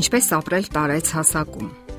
Ինչպես ապրել տարեց հասակում։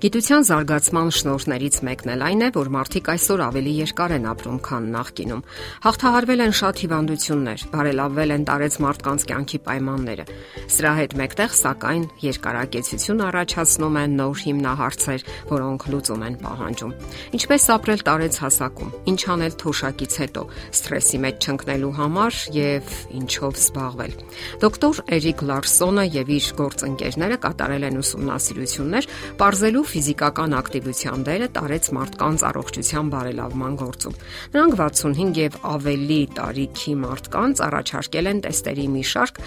Գիտության զարգացման շնորհներից մեկն էլ այն է, որ մարդիկ այսօր ավելի երկար են ապրում, քան նախկինում։ Հաղթահարվել են շատ հիվանդություններ, բարելավվել են տարեց մարդկանց կյանքի պայմանները։ Սրա հետ մեկտեղ, սակայն, երկարակեցություն առաջացնում են նոր հիմնահարցեր, որոնք լուծում են պահանջում։ Ինչպես ապրել տարեց հասակում, ինչ անել թոշակից հետո, սթրեսի մեջ չընկնելու համար եւ ինչով զբաղվել։ Դոկտոր Էրիկ Լարսոնը եւ իր գործընկերները կատարել են ուսումնասիրություններ, ողջելու ֆիզիկական ակտիվության դերը տարեց մարդկանց առողջության բարելավման գործում։ Նրանք 65 եւ ավելի տարիքի մարդկանց առաջարկել են տեստերի մի շարք,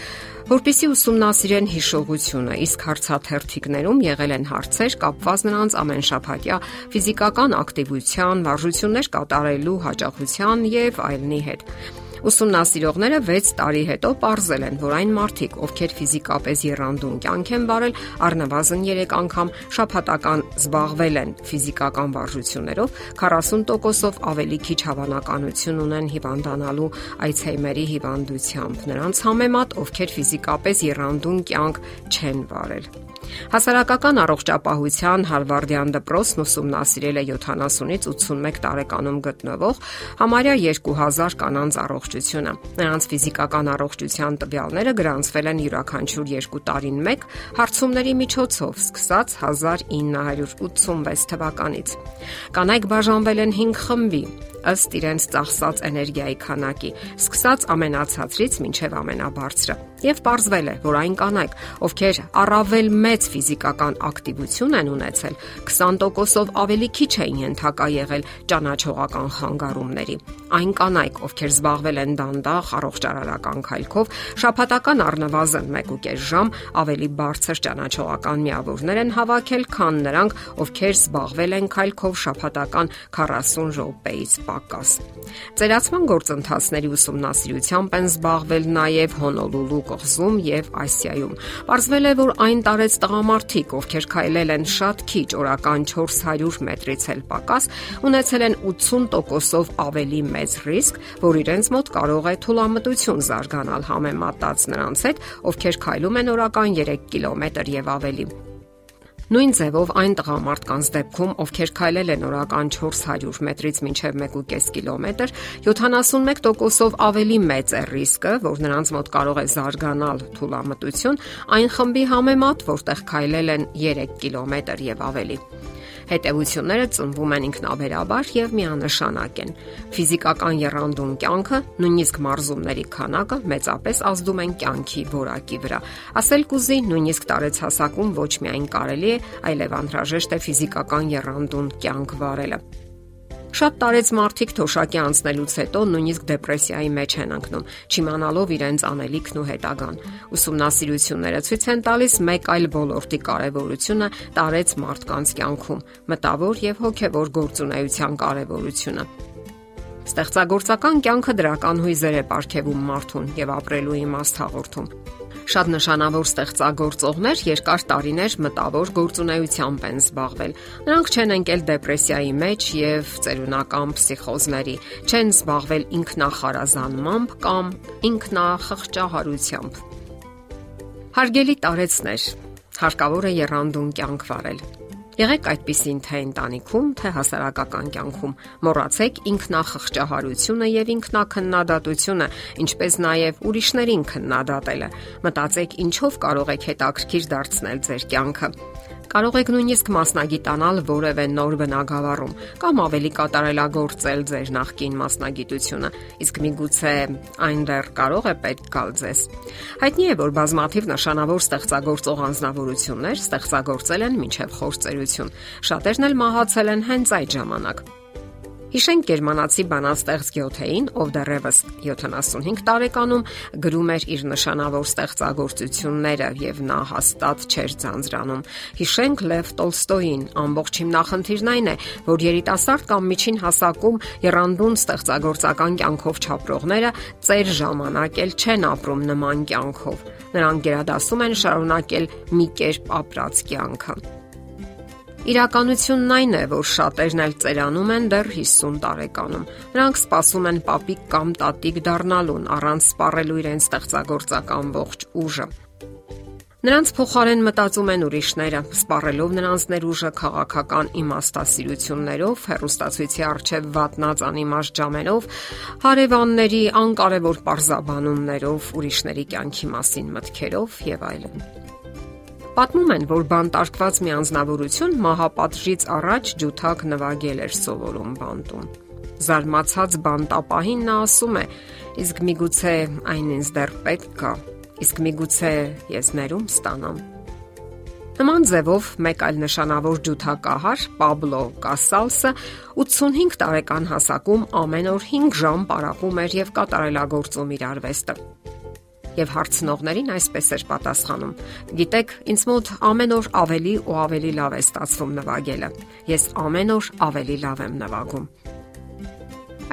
որpիսի ուսումնասիրեն հիշողությունը, իսկ հարցաթերթիկներում եղել են հարցեր կապված նրանց ամենշաբաթյա ֆիզիկական ակտիվության, վարժություններ կատարելու հաճախության եւ այլնի հետ։ Ուսումնասիրողները 6 տարի հետո ողրզել են, որ այն մարդիկ, ովքեր ֆիզիկապես երանդուն կյանք են վարել, առնվազն 3 անգամ շաբաթական զբաղվել են ֆիզիկական վարժություններով, 40%-ով ավելի քիչ հավանականություն ունեն հիվանդանալու Alzheimer-ի հիվանդությամբ։ Նրանց համեմատ, ովքեր ֆիզիկապես երանդուն կյանք չեն վարել։ Հասարակական առողջապահության Հարվարդյան դպրոցն ուսումնասիրել է 70-ից 81 տարեկանում գտնվող համարյա 2000 կանանց առողջությունը։ Նրանց ֆիզիկական առողջության տվյալները գրանցվել են յուրաքանչյուր 2 տարին 1 հարցումների միջոցով, սկսած 1986 թվականից։ Կանայք բաժանվել են 5 խմբի ըստ իրենց ծախսած էներգիայի քանակի, սկսած ամենացածրից մինչև ամենաբարձրը։ Եվ ողրվել է, որ այն կանայք, ովքեր առավել մեծ ֆիզիկական ակտիվություն են ունեցել, 20%-ով ավելի քիչ էին ենթակա եղել ճանաչողական խանգարումների։ Այն կանայք, ովքեր զբաղվել են դանդաղ առողջարարական քայլքով, շաբաթական առնվազն 1.5 ժամ ավելի բարձր ճանաչողական միավորներ են հավաքել, քան նրանք, ովքեր զբաղվել են քայլքով շաբաթական 40 րոպեից պակաս։ Ծերացման գործընթացների ուսումնասիրությամբ են զբաղվել նաև Հոնոլուլու կղզում եւ Ասիայում։ Պարզվել է, որ այն տարեց տղամարդիկ, ովքեր քայլել են շատ քիչ, օրական 400 մետրից էլ պակաս, ունեցել են 80%-ով ավելի մեծ ռիսկ, որ իրենց մոտ կարող է թուլամտություն զարգանալ համեմատած նրանց հետ, ովքեր քայլում են օրական 3 կիլոմետր եւ ավելի։ Նույն ձևով այն տղամարդկանց դեպքում, ովքեր քայլել են օրական 400 մետրից մինչև 1.5 կիլոմետր, 71%-ով ավելի մեծ է ռիսկը, որ նրանց մոտ կարող է զարգանալ թուլամտություն, այն խմբի համեմատ, որտեղ քայլել են 3 կիլոմետր եւ ավելի։ Հետևությունները ծնվում են ինքնաբերաբար եւ միանշանակ են։ Ֆիզիկական երանդուն կյանքը, նույնիսկ մարզումների քանակը մեծապես ազդում են կյանքի որակի վրա։ Ասել կուզի, նույնիսկ տարեցհասակում ոչ միայն կարելի է, այլև անհրաժեշտ է ֆիզիկական երանդուն կյանք վարելը։ Շատ տարեց մարդիկ թոշակի անցնելուց հետո նույնիսկ դեպրեսիայի մեջ են ընկնում, չիմանալով իրենց անելիքն ու հետագան։ Ուսումնասիրությունները ցույց են տալիս մեկ այլ ոլորտի կարևորությունը տարեց մարդկանց կյանքում՝ մտավոր եւ հոգեվոր գործունեության կարևորությունը։ Ստեղծագործական կյանքը դրական հույզեր է ապարգևում մարդուն եւ ապրելու իմաստ հաղորդում։ Շատ նշանավոր ստեղծագործողներ երկար տարիներ մտավոր գործունեությամբ են զբաղվել։ Նրանք չեն ընկել դեպրեսիայի մեջ եւ ծերունական փսիխոզների, չեն զբաղվել ինքնախարազանմամբ կամ ինքնախղճահարությամբ։ Հարգելի տարեցներ, հարկավոր է երանդուն կյանք վարել Եղեք այդպիսին թե ընտանիքում, թե հասարակական կյանքում։ Մոռացեք ինքնախղճահարությունը եւ ինքնակննադատությունը, ինչպես նաեւ ուրիշներին քննադատելը։ Մտածեք ինչով կարող եք հետաքրքիր դարձնել ձեր կյանքը։ Կարող եք նույնիսկ մասնագիտանալ որևէ նոր բնագավառում կամ ավելի կատարելագործել ձեր նախկին մասնագիտությունը, իսկ միգուցե այն դեռ կարող է պետք գալ ձեզ։ Հայտնի է, որ բազմաթիվ նշանավոր ստեղծագործող անznավորություններ ստեղծագործել են մինչև խորցերություն։ Շատերն էլ մահացել են հենց այդ ժամանակ։ Հիշենք գերմանացի բանաստեղծ Գյոթեին, ով դեռևս 75 տարեկանում գրում էր իր նշանավոր ստեղծագործությունները եւ նա հաստատ չէր ձանձրանում։ Հիշենք Լև Տոլստոյին, ամբողջ հիմնախնդիրն այն է, որ երիտասարդ կամ միջին հասակում երանդուն ստեղծագործական կյանքով չապրողները ծեր ժամանակ էլ չեն ապրում նման կյանքով։ Նրանք գերադասում են շարունակել մի կերպ ապրած կյանքը։ Իրականությունն այն է, որ շատերն էլ ծերանում են դեռ 50 տարեկանում։ Նրանք սպասում են պապիկ կամ տատիկ դառնալուն առանց սպառելու իրենց ստեղծագործական ողջ ուժը։ Նրանց փոխարեն մտածում են ուրիշները, սպառելով նրանց ներուժը քաղաքական իմաստասիրություններով, հերոստացույցի արչև վատնած անիմաստ ժամերով, հարևանների անկարևոր parzabanumներով, ուրիշների կյանքի մասին մտքերով եւ այլն։ Պատմում են, որ բանտարկված մի անznավորություն մահապատժից առաջ ջութակ նվագել էր սովորում բանտում։ Զարմացած բանտապահին նա ասում է. իսկ միգուցե այն ինձ դեռ պետք կա Իսկ միգուցե ես ներում ստանամ։ Նման ձևով մեկ այլ նշանավոր ջութակահար Պաբլո Կասալսը 85 տարեկան հասակում ամեն օր 5 ժամ պարապում էր եւ կատարելագործում իր արվեստը։ Եվ հարցնողներին այսպես էր պատասխանում. Գիտեք, ինձ մոտ ամեն օր ավելի ու ավելի լավ է ստացվում նվագելը։ Ես ամեն օր ավելի լավ եմ նվագում։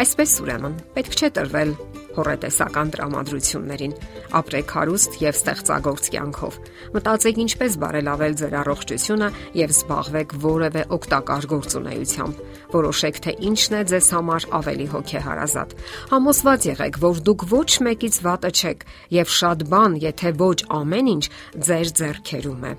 Այսպես ուրեմն, պետք չէ տրվել հորետեսական տրամադրություններին։ Ապրեք հարուստ եւ ստեղծագործ կյանքով։ Մտածեք ինչպես բարելավել ձեր առողջությունը եւ զբաղվեք որևէ օգտակար գործունեությամբ։ Որոշեք թե ինչն է ձեզ համար ավելի հոգեհարազատ։ Համոզված եղեք, որ դուք ոչ մեկից վատը չեք եւ շատ բան, եթե ոչ ամեն ինչ, ձեր ձեռքերում է։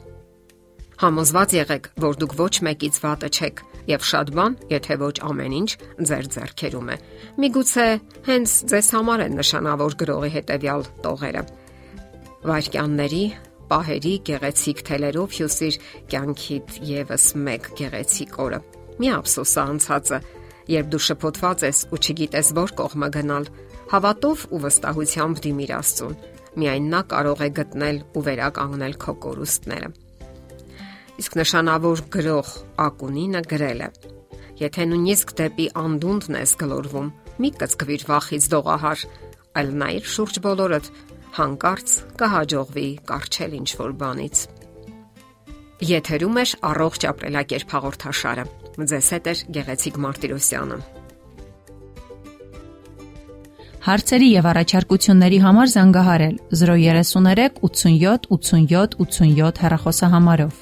Համոզված եղեք, որ դուք ոչ մեկից վատը չեք եւ շատ բան, եթե ոչ ամեն ինչ, ձեր ձեռքերում է։ Միգուցե հենց ձեզ համար են նշանավոր գրողի հետեւյալ տողերը։ Վարքյանների պահերի գեղեցիկ թելերով հյուսիր կյանքիդ եւս մեկ գեղեցիկ օրը։ Մի ափսոսա անցածը, երբ դու շփոթված ես ու չգիտես որ կողմը գնալ, հավատով ու վստահությամբ դիմիր Աստծուն։ Միայն նա կարող է գտնել ու վերականգնել քո կորուստները։ Իսկ նշանավոր գրող Ակունինը գրել է. Եթե նույնիսկ դեպի անդունդն ես գլորվում, մի կծկվիր վախից դողահար, այլ նայր շուրջ բոլորդ, հանկարծ կհաջողվի կարճել ինչ որ բանից։ Եթերում է առողջ ապրելակերպ հաղորդաշարը։ Ձեզ հետ է Գեղեցիկ Մարտիրոսյանը։ Հարցերի եւ առաջարկությունների համար զանգահարել 033 87 87 87 հեռախոսահամարով։